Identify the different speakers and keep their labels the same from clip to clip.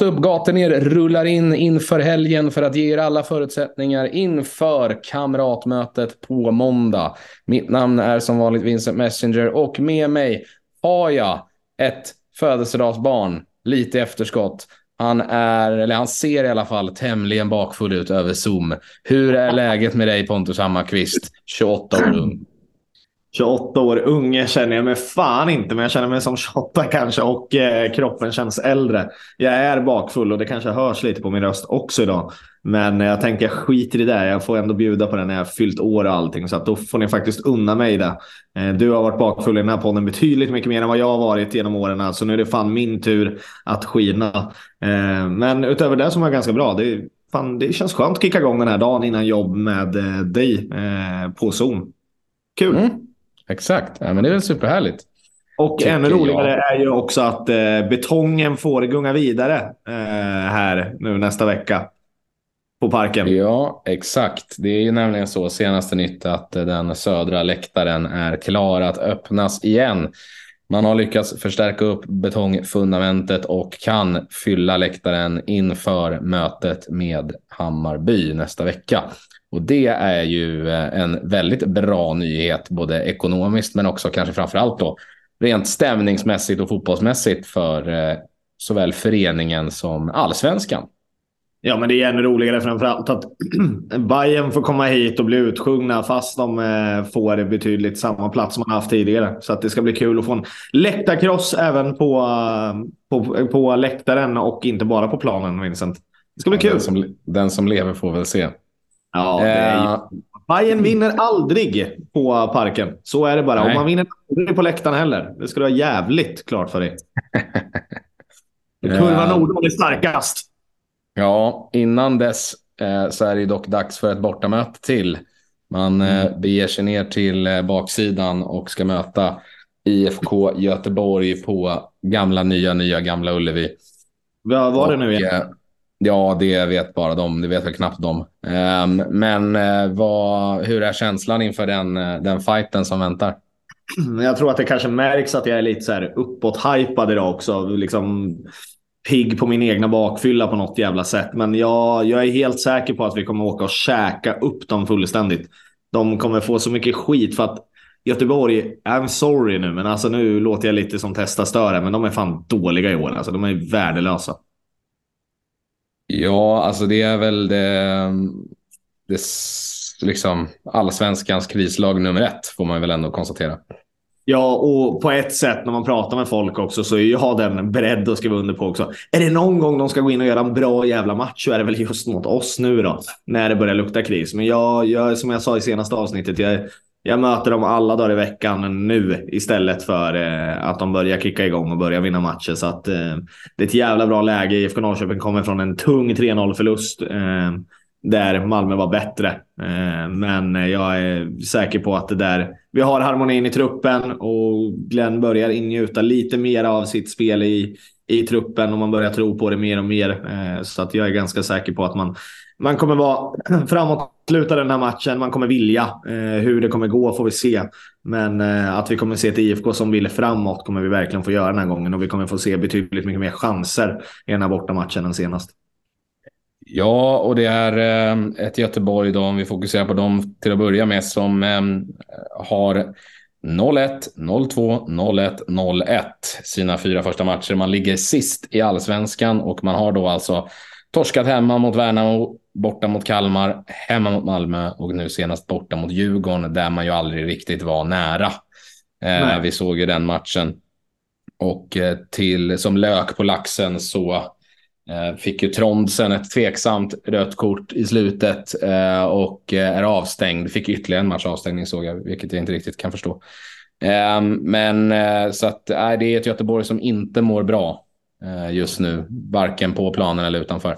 Speaker 1: Gata upp, gata ner rullar in inför helgen för att ge er alla förutsättningar inför kamratmötet på måndag. Mitt namn är som vanligt Vincent Messenger och med mig har jag ett födelsedagsbarn, lite efterskott. Han är, eller han ser i alla fall tämligen bakfull ut över Zoom. Hur är läget med dig Pontus Hammarkvist, 28 år ung?
Speaker 2: 28 år ung känner jag mig fan inte, men jag känner mig som 28 kanske och eh, kroppen känns äldre. Jag är bakfull och det kanske hörs lite på min röst också idag. Men jag tänker jag skiter i det. Jag får ändå bjuda på det när jag fyllt år och allting. Så att då får ni faktiskt unna mig det. Eh, du har varit bakfull i den här podden betydligt mycket mer än vad jag har varit genom åren. Så nu är det fan min tur att skina. Eh, men utöver det som var ganska bra. Det, fan, det känns skönt att kicka igång den här dagen innan jobb med eh, dig på Zoom. Kul! Mm.
Speaker 1: Exakt, ja, men det är väl superhärligt.
Speaker 2: Och ännu roligare jag. är ju också att eh, betongen får gunga vidare eh, här nu nästa vecka. På parken.
Speaker 1: Ja, exakt. Det är ju nämligen så senaste nytt att den södra läktaren är klar att öppnas igen. Man har lyckats förstärka upp betongfundamentet och kan fylla läktaren inför mötet med Hammarby nästa vecka. Och det är ju eh, en väldigt bra nyhet, både ekonomiskt men också kanske framför allt då rent stämningsmässigt och fotbollsmässigt för eh, såväl föreningen som allsvenskan.
Speaker 2: Ja, men det är ännu roligare framförallt att Bayern får komma hit och bli utsjungna fast de eh, får betydligt samma plats som man haft tidigare. Så att det ska bli kul att få en läktarkross även på, på, på läktaren och inte bara på planen, Vincent. Det ska bli kul.
Speaker 1: Den som, den som lever får väl se.
Speaker 2: Ja, är ju... Bayern vinner aldrig på parken. Så är det bara. Nej. Och man vinner aldrig på läktaren heller. Det ska du ha jävligt klart för dig. Kurva Nordholm är starkast.
Speaker 1: Ja, innan dess eh, så är det dock dags för ett bortamöte till. Man eh, mm. beger sig ner till eh, baksidan och ska möta IFK Göteborg på gamla, nya, nya, gamla Ullevi.
Speaker 2: Vad var det nu igen?
Speaker 1: Ja, det vet bara de. Det vet väl knappt de. Ehm, men eh, vad, hur är känslan inför den, eh, den fighten som väntar?
Speaker 2: Jag tror att det kanske märks att jag är lite så här uppåt-hypad idag också. Liksom pigg på min egna bakfylla på något jävla sätt. Men jag, jag är helt säker på att vi kommer åka och käka upp dem fullständigt. De kommer få så mycket skit för att Göteborg, I'm sorry nu, men alltså nu låter jag lite som Testa Störe. men de är fan dåliga i år. Alltså de är värdelösa.
Speaker 1: Ja, alltså det är väl det, det liksom allsvenskans krislag nummer ett får man väl ändå konstatera.
Speaker 2: Ja, och på ett sätt när man pratar med folk också så är jag den beredd att skriva under på också. Är det någon gång de ska gå in och göra en bra jävla match så är det väl just mot oss nu då. När det börjar lukta kris. Men jag, jag som jag sa i senaste avsnittet, jag, jag möter dem alla dagar i veckan nu istället för eh, att de börjar kicka igång och börja vinna matcher. Så att, eh, det är ett jävla bra läge. IFK Norrköping kommer från en tung 3-0 förlust eh, där Malmö var bättre. Men jag är säker på att det där, vi har harmonin i truppen och Glenn börjar ingjuta lite mer av sitt spel i, i truppen och man börjar tro på det mer och mer. Så att jag är ganska säker på att man man kommer vara framåtlutad den här matchen. Man kommer vilja. Eh, hur det kommer gå får vi se. Men eh, att vi kommer se ett IFK som vill framåt kommer vi verkligen få göra den här gången. Och vi kommer få se betydligt mycket mer chanser i den här bortamatchen än senast.
Speaker 1: Ja, och det är eh, ett Göteborg då, om vi fokuserar på dem till att börja med, som eh, har 0-1, 0-2, 0-1, 0-1 sina fyra första matcher. Man ligger sist i allsvenskan och man har då alltså torskat hemma mot Värnamo, borta mot Kalmar, hemma mot Malmö och nu senast borta mot Djurgården där man ju aldrig riktigt var nära. Eh, vi såg ju den matchen. Och eh, till, som lök på laxen så eh, fick ju Trondsen ett tveksamt rött kort i slutet eh, och är avstängd. Fick ytterligare en match avstängning såg jag, vilket jag inte riktigt kan förstå. Eh, men så att det är ett Göteborg som inte mår bra just nu, varken på planen eller utanför.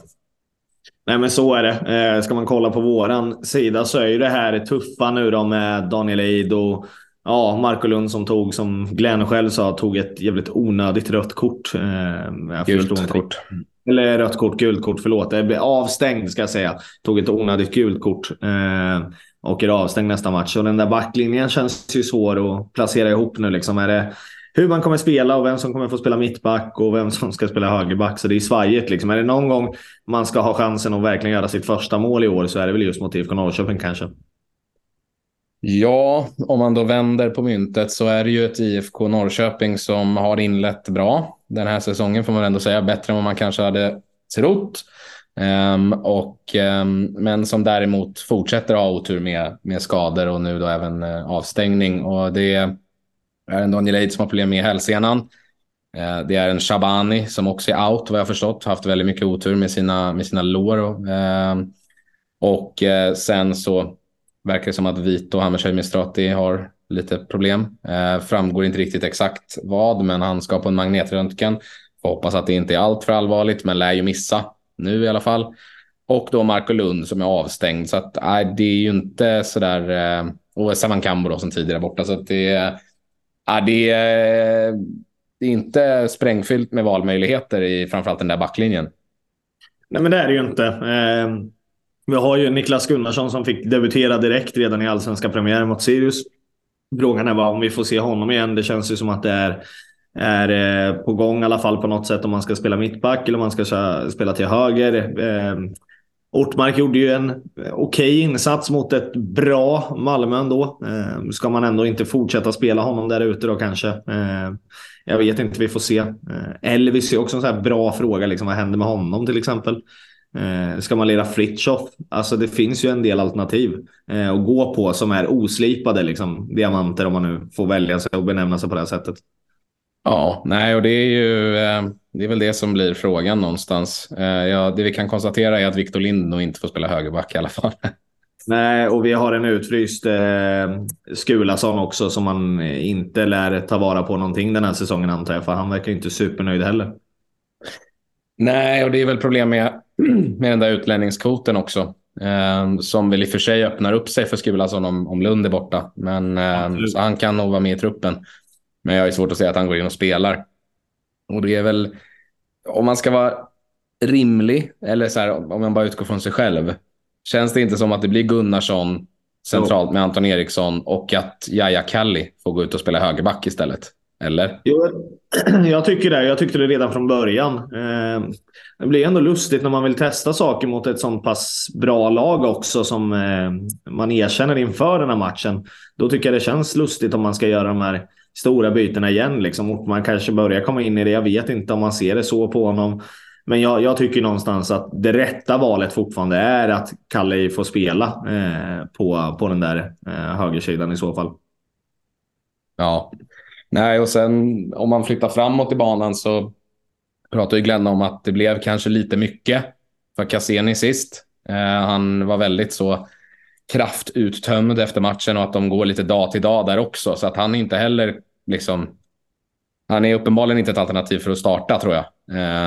Speaker 2: Nej men så är det. Eh, ska man kolla på våran sida så är ju det här tuffa nu då med Daniel Eid och ja, Marco Lund som tog, som Glenn själv sa, tog ett jävligt onödigt rött kort.
Speaker 1: Eh, gult kort.
Speaker 2: Eller rött kort, gult kort, förlåt. Det blev avstängd ska jag säga. Tog ett onödigt gult kort. Eh, och är avstängd nästa match. Och den där backlinjen känns ju svår att placera ihop nu. Liksom. Är det hur man kommer spela och vem som kommer få spela mittback och vem som ska spela högerback. Så det är svajigt. Liksom. Är det någon gång man ska ha chansen att verkligen göra sitt första mål i år så är det väl just mot IFK Norrköping kanske.
Speaker 1: Ja, om man då vänder på myntet så är det ju ett IFK Norrköping som har inlett bra den här säsongen får man ändå säga. Bättre än vad man kanske hade trott. Um, och, um, men som däremot fortsätter ha otur med, med skador och nu då även uh, avstängning. Och det är en Daniel Eid som har problem med hälsenan. Eh, det är en Shabani som också är out vad jag förstått. Haft väldigt mycket otur med sina, med sina lår. Uh, och eh, sen så verkar det som att Vito Hammershöj Mistrati har lite problem. Eh, framgår inte riktigt exakt vad, men han ska på en magnetröntgen. Hoppas att det inte är allt för allvarligt, men lär ju missa nu i alla fall. Och då Marco Lund som är avstängd. Så att, äh, det är ju inte sådär... Eh, och Saman Kambo då, som tidigare borta. Så att det, Ja, det, är, det är inte sprängfyllt med valmöjligheter i framförallt den där backlinjen.
Speaker 2: Nej, men det är det ju inte. Eh, vi har ju Niklas Gunnarsson som fick debutera direkt redan i allsvenska premiären mot Sirius. Frågan är bara om vi får se honom igen. Det känns ju som att det är, är eh, på gång i alla fall på något sätt om man ska spela mittback eller om man ska spela till höger. Eh, Ortmark gjorde ju en okej okay insats mot ett bra Malmö ändå. Eh, ska man ändå inte fortsätta spela honom där ute då kanske? Eh, jag vet inte, vi får se. Eh, Elvis är också en sån här bra fråga, liksom, vad händer med honom till exempel? Eh, ska man lira Fritjof? Alltså det finns ju en del alternativ eh, att gå på som är oslipade liksom, diamanter om man nu får välja sig och benämna sig på det här sättet.
Speaker 1: Ja, nej, och det är ju eh, det är väl det som blir frågan någonstans. Eh, ja, det vi kan konstatera är att Victor Lind nog inte får spela högerback i alla fall.
Speaker 2: Nej, och vi har en utfryst eh, Skulason också som man inte lär ta vara på någonting den här säsongen antar jag, för han verkar inte supernöjd heller.
Speaker 1: Nej, och det är väl problem med, med den där utlänningskvoten också. Eh, som väl i och för sig öppnar upp sig för Skulason om, om Lund är borta. Men eh, så han kan nog vara med i truppen. Men jag har svårt att säga att han går in och spelar. Och det är väl, om man ska vara rimlig, eller så här, om man bara utgår från sig själv. Känns det inte som att det blir Gunnarsson centralt med Anton Eriksson och att Jaja Kalli får gå ut och spela högerback istället? Eller?
Speaker 2: Jo, jag tycker det. Jag tyckte det redan från början. Eh, det blir ändå lustigt när man vill testa saker mot ett sånt pass bra lag också som eh, man erkänner inför den här matchen. Då tycker jag det känns lustigt om man ska göra de här stora bytena igen. Liksom. Man kanske börjar komma in i det. Jag vet inte om man ser det så på honom. Men jag, jag tycker någonstans att det rätta valet fortfarande är att Kalle får spela eh, på, på den där eh, högersidan i så fall.
Speaker 1: Ja, Nej, och sen om man flyttar framåt i banan så pratar ju Glenn om att det blev kanske lite mycket för Cassini sist. Eh, han var väldigt så kraftuttömd efter matchen och att de går lite dag till dag där också. Så att han inte heller liksom... Han är uppenbarligen inte ett alternativ för att starta tror jag.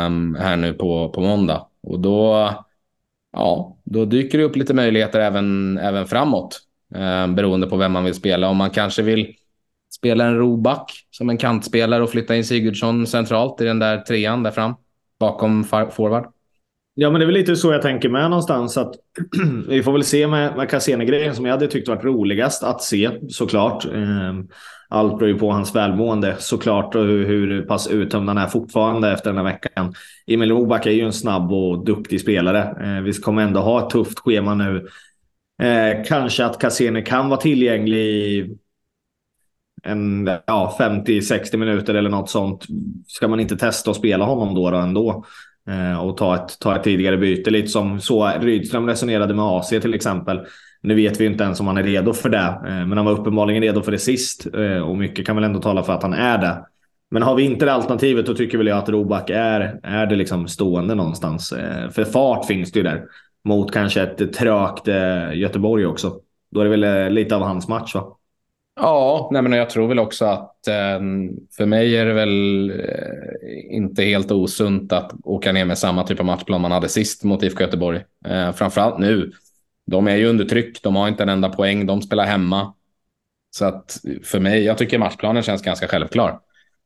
Speaker 1: um, här nu på, på måndag. Och då, ja, då dyker det upp lite möjligheter även, även framåt. um, beroende på vem man vill spela. Om man kanske vill spela en roback som en kantspelare och flytta in Sigurdsson centralt i den där trean där fram bakom forward.
Speaker 2: Ja, men det är väl lite så jag tänker med någonstans. att Vi får väl se med, med Cassini-grejen som jag hade tyckt varit roligast att se såklart. Ehm, allt beror ju på hans välmående såklart och hur, hur pass uttömd han är fortfarande efter den här veckan. Emil Oback är ju en snabb och duktig spelare. Ehm, vi kommer ändå ha ett tufft schema nu. Ehm, kanske att Cassini kan vara tillgänglig en ja, 50-60 minuter eller något sånt. Ska man inte testa att spela honom då, då ändå? Eh, och ta ett, ta ett tidigare byte. Lite som så Rydström resonerade med AC till exempel. Nu vet vi inte ens om han är redo för det, eh, men han var uppenbarligen redo för det sist. Eh, och mycket kan väl ändå tala för att han är det. Men har vi inte det alternativet, då tycker väl jag att Roback är, är det liksom stående någonstans. För fart finns det ju där. Mot kanske ett trögt Göteborg också. Då är det väl lite av hans match va?
Speaker 1: Ja, nej men jag tror väl också att ehm, för mig är det väl eh, inte helt osunt att åka ner med samma typ av matchplan man hade sist mot IFK Göteborg. Eh, framförallt nu. De är ju under tryck, de har inte en enda poäng, de spelar hemma. Så att för mig, jag tycker matchplanen känns ganska självklar.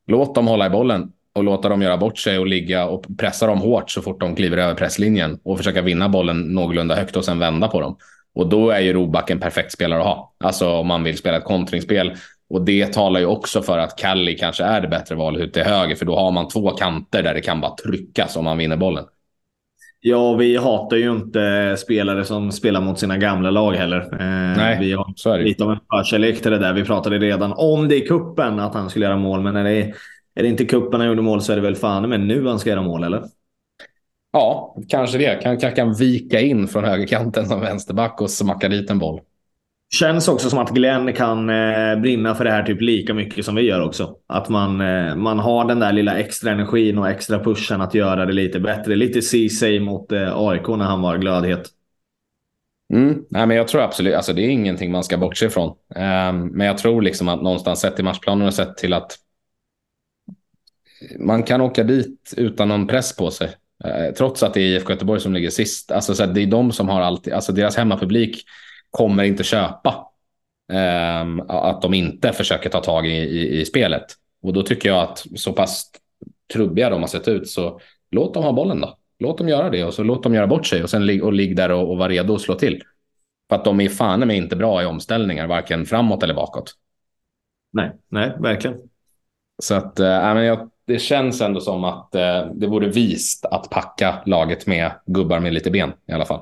Speaker 1: Låt dem hålla i bollen och låta dem göra bort sig och ligga och pressa dem hårt så fort de kliver över presslinjen och försöka vinna bollen någorlunda högt och sen vända på dem. Och då är ju Roback en perfekt spelare att ha. Alltså om man vill spela ett kontringsspel Och det talar ju också för att Kalli kanske är det bättre valet ut till höger, för då har man två kanter där det kan bara tryckas om man vinner bollen.
Speaker 2: Ja, vi hatar ju inte spelare som spelar mot sina gamla lag heller.
Speaker 1: Eh, Nej,
Speaker 2: vi har lite av en förkärlek till det där. Vi pratade redan om det i kuppen att han skulle göra mål, men när det är, är det inte kuppen han gjorde mål så är det väl fan men nu han ska göra mål, eller?
Speaker 1: Ja, kanske det. Kan, kan, kan vika in från högerkanten som vänsterback och smacka dit en boll.
Speaker 2: Känns också som att Glenn kan eh, brinna för det här typ lika mycket som vi gör också. Att man, eh, man har den där lilla extra energin och extra pushen att göra det lite bättre. Lite Ceesay mot eh, AIK när han var glödhet.
Speaker 1: Mm. Nej, men jag tror absolut, alltså det är ingenting man ska bortse ifrån. Um, men jag tror liksom att någonstans sett i matchplanen och sett till att man kan åka dit utan någon press på sig. Uh, trots att det är IFK Göteborg som ligger sist. Alltså, så det är de som har alltid, alltså deras hemmapublik kommer inte köpa um, att de inte försöker ta tag i, i, i, spelet. Och då tycker jag att så pass trubbiga de har sett ut så låt dem ha bollen då. Låt dem göra det och så låt dem göra bort sig och sen och ligg där och, och vara redo att slå till. För att de är fan med inte bra i omställningar, varken framåt eller bakåt.
Speaker 2: Nej, nej, verkligen.
Speaker 1: Så att, äh, men jag, det känns ändå som att eh, det vore vist att packa laget med gubbar med lite ben i alla fall.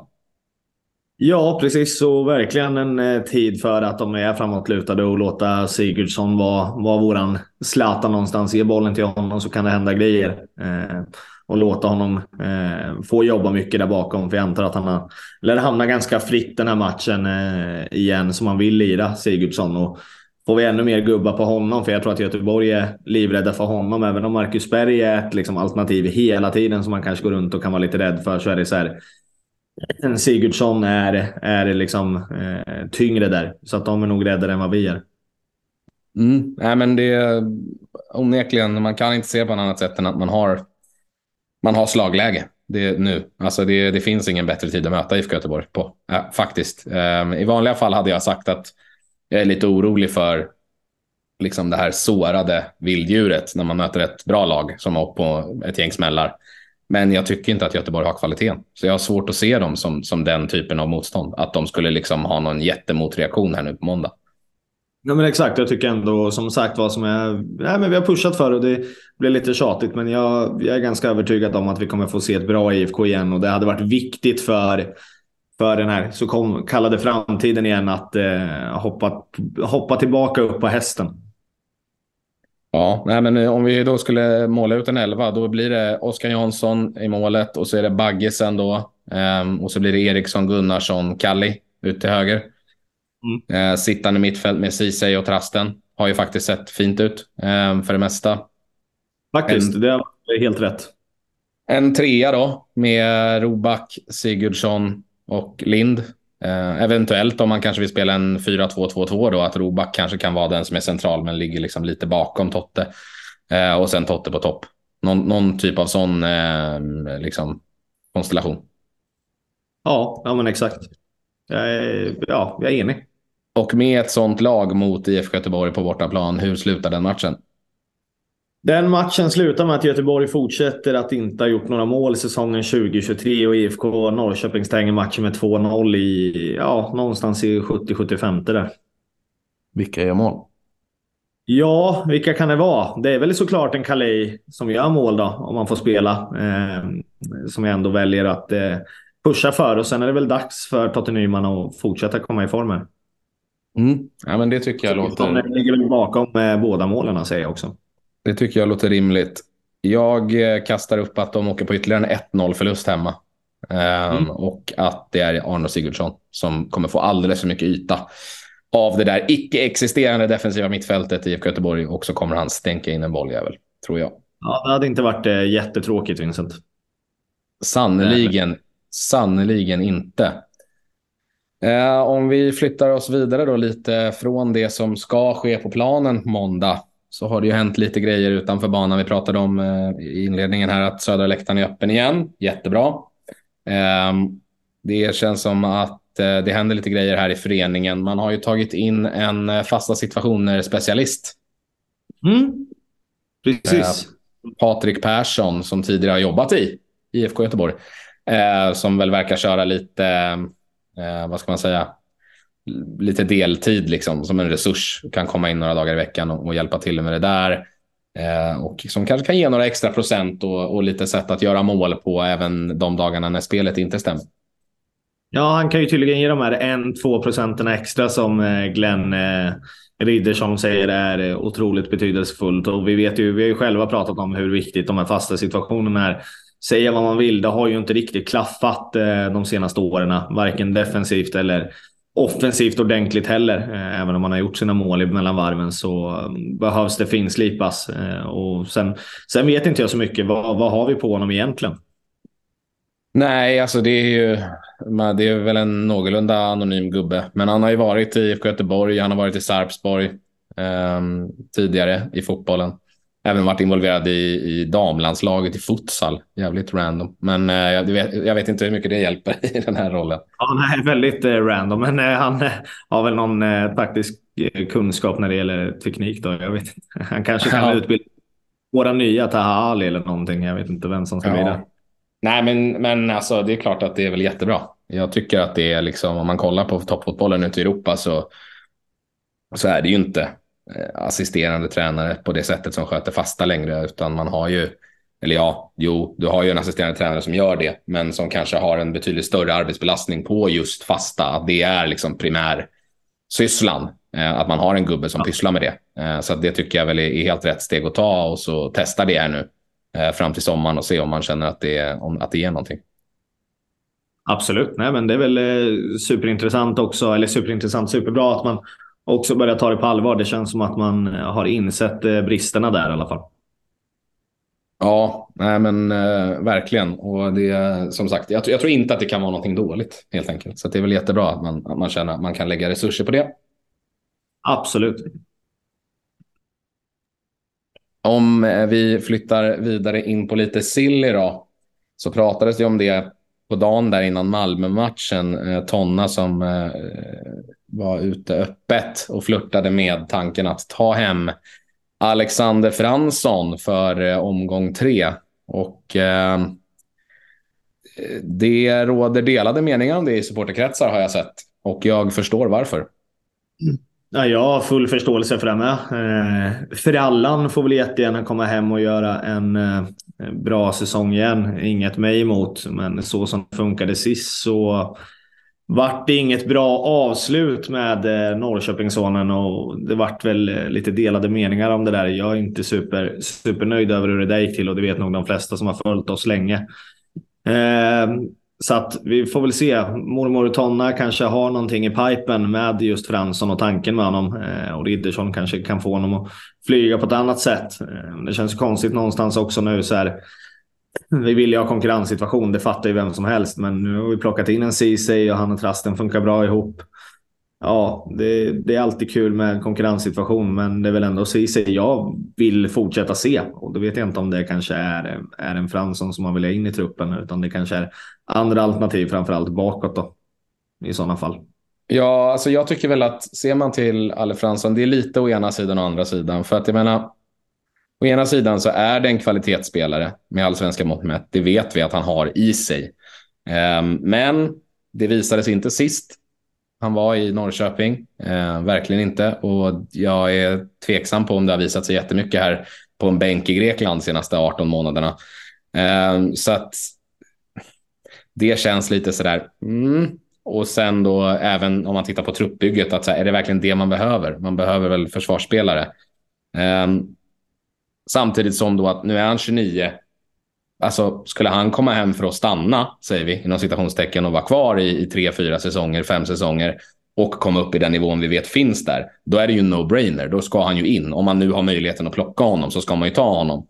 Speaker 2: Ja, precis. Så verkligen en eh, tid för att de är framåtlutade och låta Sigurdsson vara, vara våran Zlatan någonstans. Ge bollen till honom så kan det hända grejer. Eh, och låta honom eh, få jobba mycket där bakom. För jag antar att han har, lär hamna ganska fritt den här matchen eh, igen som han vill lira, Sigurdsson. Och får vi ännu mer gubbar på honom, för jag tror att Göteborg är livrädda för honom. Även om Marcus Berg är ett liksom, alternativ hela tiden som man kanske går runt och kan vara lite rädd för så är det så här eh, Sigurdsson är, är liksom eh, tyngre där. Så att de är nog räddare än vad vi är.
Speaker 1: Mm. Nej, men det är onekligen, man kan inte se på något annat sätt än att man har, man har slagläge det nu. Alltså det, det finns ingen bättre tid att möta IFK Göteborg på, äh, faktiskt. Ehm, I vanliga fall hade jag sagt att jag är lite orolig för liksom det här sårade vilddjuret när man möter ett bra lag som har på ett gäng smällar. Men jag tycker inte att Göteborg har kvaliteten. Så jag har svårt att se dem som, som den typen av motstånd. Att de skulle liksom ha någon jättemotreaktion här nu på måndag.
Speaker 2: Ja, men exakt. Jag tycker ändå som sagt vad som är... Nej, men vi har pushat för och det blir lite tjatigt. Men jag, jag är ganska övertygad om att vi kommer få se ett bra IFK igen. Och det hade varit viktigt för, för den här så kom, kallade framtiden igen att eh, hoppa, hoppa tillbaka upp på hästen.
Speaker 1: Ja, nej, men om vi då skulle måla ut en elva, då blir det Oskar Jansson i målet och så är det Baggesen då. Um, och så blir det Eriksson, Gunnarsson, Kalli ut till höger. Mm. Uh, sittande mittfält med Ceesay och Trasten har ju faktiskt sett fint ut um, för det mesta.
Speaker 2: Faktiskt, en, det är helt rätt.
Speaker 1: En trea då med Roback, Sigurdsson och Lind. Eh, eventuellt om man kanske vill spela en 4-2-2-2 då, att Roback kanske kan vara den som är central men ligger liksom lite bakom Totte. Eh, och sen Totte på topp. Någon, någon typ av sån eh, liksom, konstellation.
Speaker 2: Ja, ja men exakt. Jag är, ja, jag är enig.
Speaker 1: Och med ett sånt lag mot IFK Göteborg på bortaplan, hur slutar den matchen?
Speaker 2: Den matchen slutar med att Göteborg fortsätter att inte ha gjort några mål i säsongen 2023 och IFK Norrköping stänger matchen med 2-0 i, ja, någonstans i 70-75 där.
Speaker 1: Vilka gör mål?
Speaker 2: Ja, vilka kan det vara? Det är väl såklart en Calais som gör mål då, om man får spela. Eh, som jag ändå väljer att eh, pusha för. Och sen är det väl dags för Totte Nyman att fortsätta komma i formen.
Speaker 1: Mm. Ja, men det tycker jag låter...
Speaker 2: De ligger väl bakom eh, båda målen, säger jag också.
Speaker 1: Det tycker jag låter rimligt. Jag eh, kastar upp att de åker på ytterligare en 1-0 förlust hemma. Um, mm. Och att det är Arno Sigurdsson som kommer få alldeles för mycket yta av det där icke-existerande defensiva mittfältet i IFK Göteborg. Och så kommer han stänka in en bolljävel, tror jag.
Speaker 2: Ja, det hade inte varit eh, jättetråkigt, Vincent.
Speaker 1: Sannerligen, sannerligen inte. Eh, om vi flyttar oss vidare då lite från det som ska ske på planen på måndag så har det ju hänt lite grejer utanför banan. Vi pratade om eh, i inledningen här att södra läktaren är öppen igen. Jättebra. Eh, det känns som att eh, det händer lite grejer här i föreningen. Man har ju tagit in en eh, fasta situationer-specialist.
Speaker 2: Mm. Precis.
Speaker 1: Eh, Patrik Persson som tidigare har jobbat i IFK Göteborg. Eh, som väl verkar köra lite, vad ska man säga, lite deltid liksom, som en resurs. Kan komma in några dagar i veckan och, och hjälpa till med det där. Eh, och som kanske kan ge några extra procent och, och, lite sätt att göra mål på även de dagarna när spelet inte stämmer.
Speaker 2: Ja, han kan ju tydligen ge de här 1-2 procenten extra som eh, Glenn eh, Riddersson säger är eh, otroligt betydelsefullt. Och vi vet ju, vi har ju själva pratat om hur viktigt de här fasta situationerna är. Säga vad man vill, det har ju inte riktigt klaffat eh, de senaste åren. Varken defensivt eller offensivt ordentligt heller. Eh, även om man har gjort sina mål mellan varven så mm, behövs det finslipas. Eh, och sen, sen vet inte jag så mycket. Vad, vad har vi på honom egentligen?
Speaker 1: Nej, alltså det är ju det är väl en någorlunda anonym gubbe. Men han har ju varit i IFK Göteborg, han har varit i Sarpsborg eh, tidigare i fotbollen. Även varit involverad i, i damlandslaget i futsal. Jävligt random. Men eh, jag, vet, jag vet inte hur mycket det hjälper i den här rollen.
Speaker 2: Ja, nej, väldigt eh, random. Men eh, han eh, har väl någon eh, taktisk eh, kunskap när det gäller teknik. Då. Jag vet inte. Han kanske kan ja. utbilda våra nya Taha Ali eller någonting. Jag vet inte vem som ska ja. bli det.
Speaker 1: Nej, men, men alltså, det är klart att det är väl jättebra. Jag tycker att det är liksom, om man kollar på toppfotbollen ute i Europa så, så är det ju inte assisterande tränare på det sättet som sköter fasta längre, utan man har ju, eller ja, jo, du har ju en assisterande tränare som gör det, men som kanske har en betydligt större arbetsbelastning på just fasta. Det är liksom primärsysslan, eh, att man har en gubbe som pysslar med det. Eh, så det tycker jag väl är helt rätt steg att ta och så testa det här nu Eh, fram till sommaren och se om man känner att det, om, att det ger någonting.
Speaker 2: Absolut, Nej, men det är väl eh, superintressant också, eller superintressant, superbra att man också börjar ta det på allvar. Det känns som att man har insett eh, bristerna där i alla fall.
Speaker 1: Ja, nej men eh, verkligen. Och det som sagt, jag, jag, tror inte att det kan vara någonting dåligt helt enkelt. Så det är väl jättebra att man, att man känner att man kan lägga resurser på det.
Speaker 2: Absolut.
Speaker 1: Om eh, vi flyttar vidare in på lite Silly då, så pratades det om det på dagen där innan Malmö-matchen. Eh, Tonna som eh, var ute öppet och flörtade med tanken att ta hem Alexander Fransson för eh, omgång tre. Och eh, det råder delade meningar om det i supporterkretsar har jag sett. Och jag förstår varför.
Speaker 2: Mm. Ja, jag har full förståelse för det med. Eh, Frallan får väl jättegärna komma hem och göra en eh, bra säsong igen. Inget mig emot, men så som det funkade sist så vart det inget bra avslut med eh, Norrköpingssonen och det vart väl eh, lite delade meningar om det där. Jag är inte super, supernöjd över hur det där gick till och det vet nog de flesta som har följt oss länge. Eh, så att vi får väl se. Mormor Tonna kanske har någonting i pipen med just Fransson och tanken med honom. Eh, och Riddersson kanske kan få honom att flyga på ett annat sätt. Eh, det känns konstigt någonstans också nu så här. Vi vill ju ha konkurrenssituation, det fattar ju vem som helst. Men nu har vi plockat in en Ceesay och han och Trasten funkar bra ihop ja, det, det, är alltid kul med konkurrenssituation, men det är väl ändå Ceesay jag vill fortsätta se. Och då vet jag inte om det kanske är, är en Fransson som man vill ha in i truppen, utan det kanske är andra alternativ, framförallt bakåt då, i sådana fall.
Speaker 1: Ja, alltså jag tycker väl att ser man till Alle Fransson, det är lite å ena sidan och andra sidan. För att jag menar, å ena sidan så är det en kvalitetsspelare med allsvenska mått mätt. Det vet vi att han har i sig. Ehm, men det visades inte sist han var i Norrköping. Ehm, verkligen inte. Och jag är tveksam på om det har visat sig jättemycket här på en bänk i Grekland de senaste 18 månaderna. Ehm, så att det känns lite sådär. Mm. Och sen då även om man tittar på truppbygget, att så här, är det verkligen det man behöver? Man behöver väl försvarsspelare samtidigt som då att nu är han 29. Alltså, skulle han komma hem för att stanna, säger vi, inom citationstecken, och vara kvar i, i tre, fyra säsonger, fem säsonger och komma upp i den nivån vi vet finns där, då är det ju no-brainer. Då ska han ju in. Om man nu har möjligheten att plocka honom så ska man ju ta honom.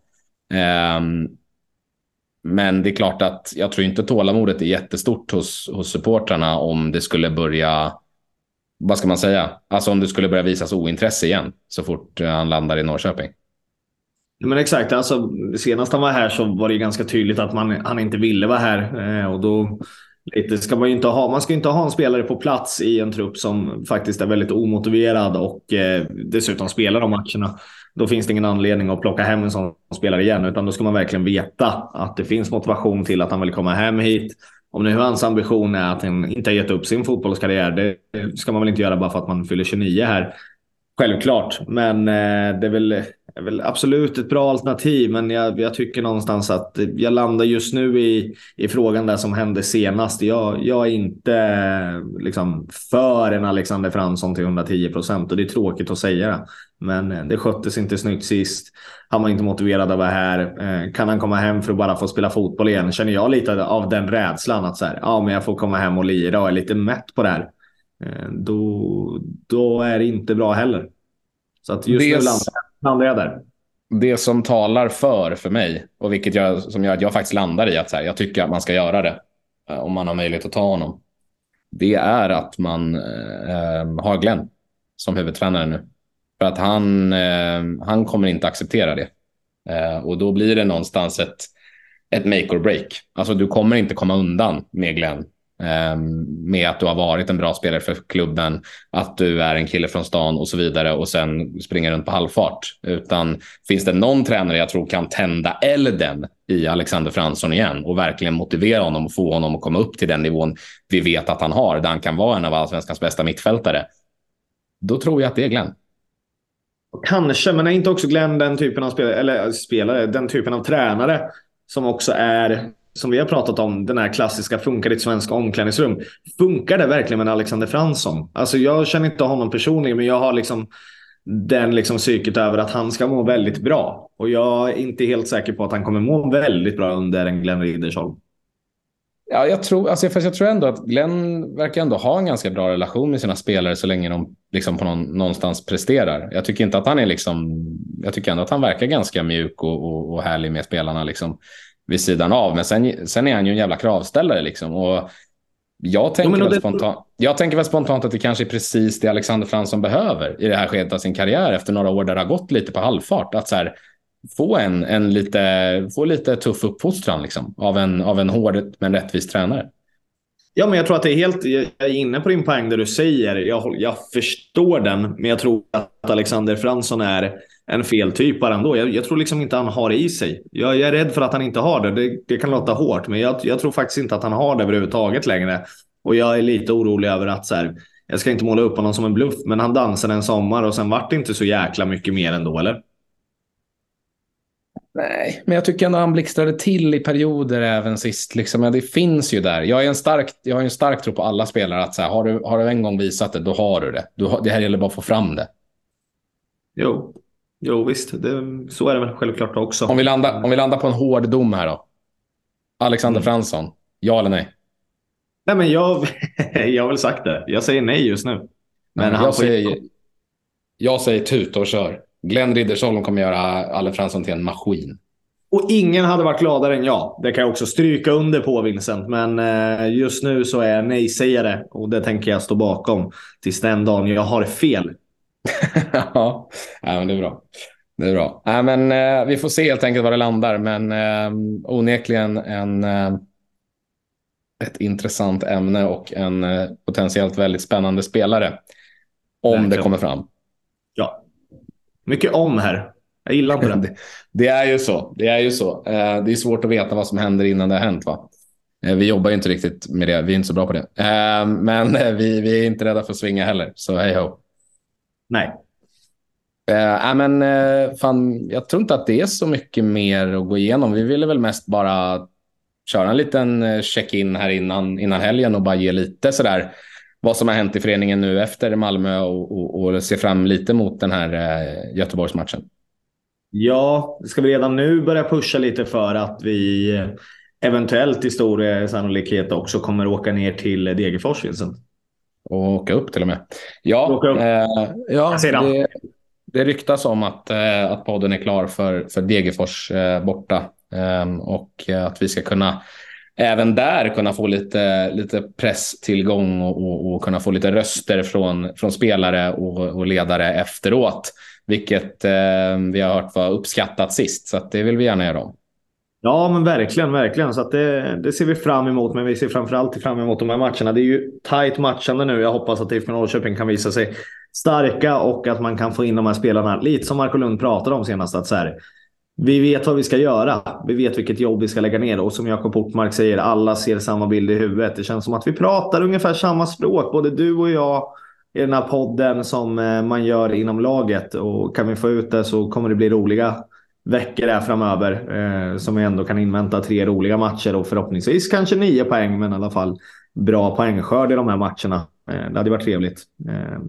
Speaker 1: Um, men det är klart att jag tror inte tålamodet är jättestort hos, hos supportrarna om det skulle börja, vad ska man säga, alltså om det skulle börja visas ointresse igen så fort han landar i Norrköping.
Speaker 2: Men exakt, alltså, senast han var här så var det ganska tydligt att man, han inte ville vara här. Eh, och då lite ska man, ju inte ha, man ska inte ha en spelare på plats i en trupp som faktiskt är väldigt omotiverad och eh, dessutom spelar de matcherna. Då finns det ingen anledning att plocka hem en sån spelare igen, utan då ska man verkligen veta att det finns motivation till att han vill komma hem hit. om nu hans ambition är att han inte har gett upp sin fotbollskarriär, det ska man väl inte göra bara för att man fyller 29 här. Självklart, men eh, det är väl, är väl absolut ett bra alternativ. Men jag, jag, tycker någonstans att jag landar just nu i, i frågan där som hände senast. Jag, jag är inte eh, liksom, för en Alexander Fransson till 110 procent och det är tråkigt att säga det. Men eh, det sköttes inte snyggt sist. Han var inte motiverad att vara här. Kan han komma hem för att bara få spela fotboll igen? Känner jag lite av den rädslan att så här, ja, men jag får komma hem och lira och är lite mätt på det här. Eh, då, då är det inte bra heller. Så att just det, nu landar jag där.
Speaker 1: Det som talar för för mig och vilket jag, som gör att jag faktiskt landar i att så här, jag tycker att man ska göra det eh, om man har möjlighet att ta honom. Det är att man eh, har Glenn som huvudtränare nu. För att han, eh, han kommer inte acceptera det. Eh, och då blir det någonstans ett, ett make or break. Alltså du kommer inte komma undan med Glenn Ehm, med att du har varit en bra spelare för klubben, att du är en kille från stan och så vidare och sen springer runt på halvfart. Utan finns det någon tränare jag tror kan tända elden i Alexander Fransson igen och verkligen motivera honom och få honom att komma upp till den nivån vi vet att han har, där han kan vara en av allsvenskans bästa mittfältare. Då tror jag att det är Glenn.
Speaker 2: Kanske, men är inte också Glenn den typen av spelare, eller spelare, den typen av tränare som också är som vi har pratat om, den här klassiska funkar ditt svenska omklädningsrum. Funkar det verkligen med Alexander Fransson? Alltså jag känner inte honom personligen, men jag har liksom den liksom psyket över att han ska må väldigt bra. Och jag är inte helt säker på att han kommer må väldigt bra under en Glenn Riddersholm.
Speaker 1: Ja, jag tror, alltså, jag tror ändå att Glenn verkar ändå ha en ganska bra relation med sina spelare så länge de liksom på någon, någonstans presterar. Jag tycker inte att han är liksom, jag tycker ändå att han verkar ganska mjuk och, och, och härlig med spelarna. Liksom vid sidan av. Men sen, sen är han ju en jävla kravställare liksom. Och jag tänker, jo, väl det... spontant, jag tänker väl spontant att det kanske är precis det Alexander Fransson behöver i det här skedet av sin karriär efter några år där det har gått lite på halvfart. Att så här, få en, en lite, få lite tuff uppfostran liksom, av, en, av en hård men rättvis tränare.
Speaker 2: Ja, men jag tror att det är helt... Jag är inne på din poäng där du säger. Jag, jag förstår den, men jag tror att Alexander Fransson är en fel typ bara ändå. Jag, jag, tror liksom inte han har det i sig. Jag, jag, är rädd för att han inte har det. Det, det kan låta hårt, men jag, jag, tror faktiskt inte att han har det överhuvudtaget längre. Och jag är lite orolig över att så här, jag ska inte måla upp honom som en bluff, men han dansade en sommar och sen vart det inte så jäkla mycket mer ändå, eller?
Speaker 1: Nej, men jag tycker ändå han blixtrade till i perioder även sist. Liksom. Ja, det finns ju där. Jag, är en stark, jag har en stark tro på alla spelare att så här, har, du, har du en gång visat det, då har du det. Du det här gäller bara att få fram det.
Speaker 2: Jo, Jo, visst. Det, så är det väl självklart också.
Speaker 1: Om vi, landar, om vi landar på en hård dom här då. Alexander mm. Fransson, ja eller nej?
Speaker 2: Nej, men jag, jag har väl sagt det. Jag säger nej just nu.
Speaker 1: Men jag, säger, jag säger tuta och kör. Glenn Riddersholm kommer göra Alle Fransson till en maskin.
Speaker 2: Och ingen hade varit gladare än jag. Det kan jag också stryka under på Vincent. Men eh, just nu så är jag nej-sägare och det tänker jag stå bakom tills den dagen jag har fel.
Speaker 1: ja, men det är bra. Det är bra. Äh, men, eh, vi får se helt enkelt var det landar, men eh, onekligen en, eh, ett intressant ämne och en eh, potentiellt väldigt spännande spelare. Om Verkligen. det kommer fram.
Speaker 2: Ja, mycket om här. Jag gillar inte det.
Speaker 1: det. är ju så. Det är ju så. Eh, det är svårt att veta vad som händer innan det har hänt. Va? Eh, vi jobbar ju inte riktigt med det. Vi är inte så bra på det. Eh, men vi, vi är inte rädda för att svinga heller. Så hej ho.
Speaker 2: Nej.
Speaker 1: Uh, men, uh, fan, jag tror inte att det är så mycket mer att gå igenom. Vi ville väl mest bara köra en liten eh, check-in här innan, innan helgen och bara ge lite sådär vad som har hänt i föreningen nu efter Malmö och, och, och se fram lite mot den här uh, Göteborgsmatchen.
Speaker 2: Ja, ska vi redan nu börja pusha lite för att vi eventuellt i stor sannolikhet också kommer åka ner till Degerfors, Vincent?
Speaker 1: Och åka upp till och med. Ja, eh, ja det, det ryktas om att, eh, att podden är klar för, för Degerfors eh, borta. Ehm, och att vi ska kunna även där kunna få lite, lite presstillgång och, och, och kunna få lite röster från, från spelare och, och ledare efteråt. Vilket eh, vi har hört var uppskattat sist, så det vill vi gärna göra om.
Speaker 2: Ja, men verkligen, verkligen. Så det, det, ser vi fram emot. Men vi ser framförallt fram emot de här matcherna. Det är ju tajt matchande nu. Jag hoppas att IFK Norrköping kan visa sig starka och att man kan få in de här spelarna. Lite som Marco Lund pratade om senast. Att så här, vi vet vad vi ska göra. Vi vet vilket jobb vi ska lägga ner. Och som Jakob Portmark säger, alla ser samma bild i huvudet. Det känns som att vi pratar ungefär samma språk, både du och jag i den här podden som eh, man gör inom laget. Och kan vi få ut det så kommer det bli roliga veckor här framöver. Eh, som vi ändå kan invänta tre roliga matcher och förhoppningsvis kanske nio poäng, men i alla fall bra poängskörd i de här matcherna. Eh, det hade varit trevligt. Eh,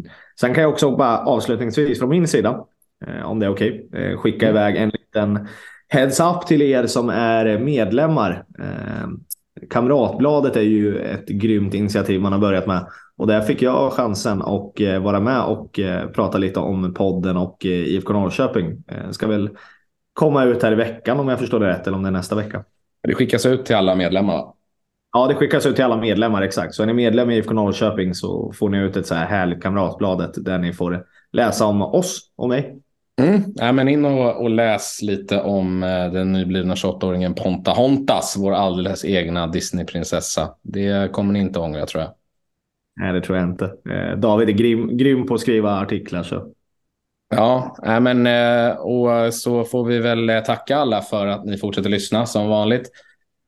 Speaker 2: sen kan jag också bara avslutningsvis från min sida, eh, om det är okej, okay, eh, skicka mm. iväg en liten heads up till er som är medlemmar. Kamratbladet är ju ett grymt initiativ man har börjat med. Och där fick jag chansen att eh, vara med och eh, prata lite om podden och eh, IFK Norrköping. Ska väl komma ut här i veckan om jag förstår det rätt, eller om det är nästa vecka.
Speaker 1: Det skickas ut till alla medlemmar?
Speaker 2: Ja, det skickas ut till alla medlemmar, exakt. Så är ni medlem i IFK Norrköping så får ni ut ett så här härligt kamratbladet där ni får läsa om oss och mig.
Speaker 1: Mm. Ja, men in och, och, läs lite om eh, den nyblivna 28-åringen Ponta Hontas, vår alldeles egna Disneyprinsessa. Det kommer ni inte ångra tror jag.
Speaker 2: Nej, det tror jag inte. Eh, David är grym, grym på att skriva artiklar. Så.
Speaker 1: Ja, men eh, och så får vi väl tacka alla för att ni fortsätter lyssna som vanligt.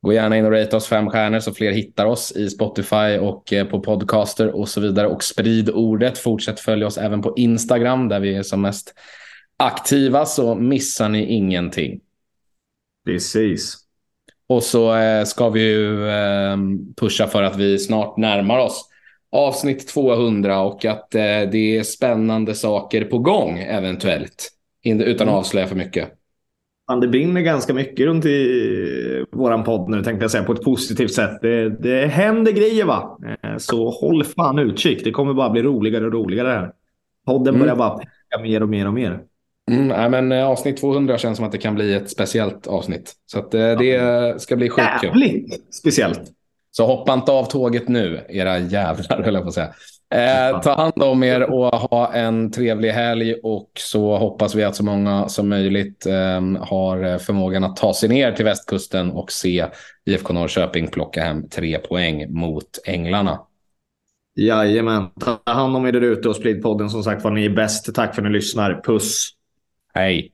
Speaker 1: Gå gärna in och rate oss fem stjärnor så fler hittar oss i Spotify och på podcaster och så vidare. Och sprid ordet. Fortsätt följa oss även på Instagram där vi är som mest aktiva så missar ni ingenting.
Speaker 2: Precis.
Speaker 1: Och så eh, ska vi ju eh, pusha för att vi snart närmar oss avsnitt 200 och att eh, det är spännande saker på gång eventuellt. Utan att mm. avslöja för mycket.
Speaker 2: det brinner ganska mycket runt i våran podd nu tänkte jag säga på ett positivt sätt. Det, det händer grejer va. Eh, så håll fan utkik. Det kommer bara bli roligare och roligare här. Podden börjar mm. bara peka mer och mer och mer.
Speaker 1: Mm, nej, men eh, avsnitt 200 känns som att det kan bli ett speciellt avsnitt. Så att, eh, det ska bli skitkul.
Speaker 2: Jävligt speciellt.
Speaker 1: Så hoppa inte av tåget nu, era jävlar höll jag på att säga. Eh, ta hand om er och ha en trevlig helg och så hoppas vi att så många som möjligt eh, har förmågan att ta sig ner till västkusten och se IFK Norrköping plocka hem tre poäng mot Änglarna.
Speaker 2: Jajamän, ta hand om er där ute och sprid podden som sagt var ni är bäst. Tack för att ni lyssnar. Puss!
Speaker 1: Hey.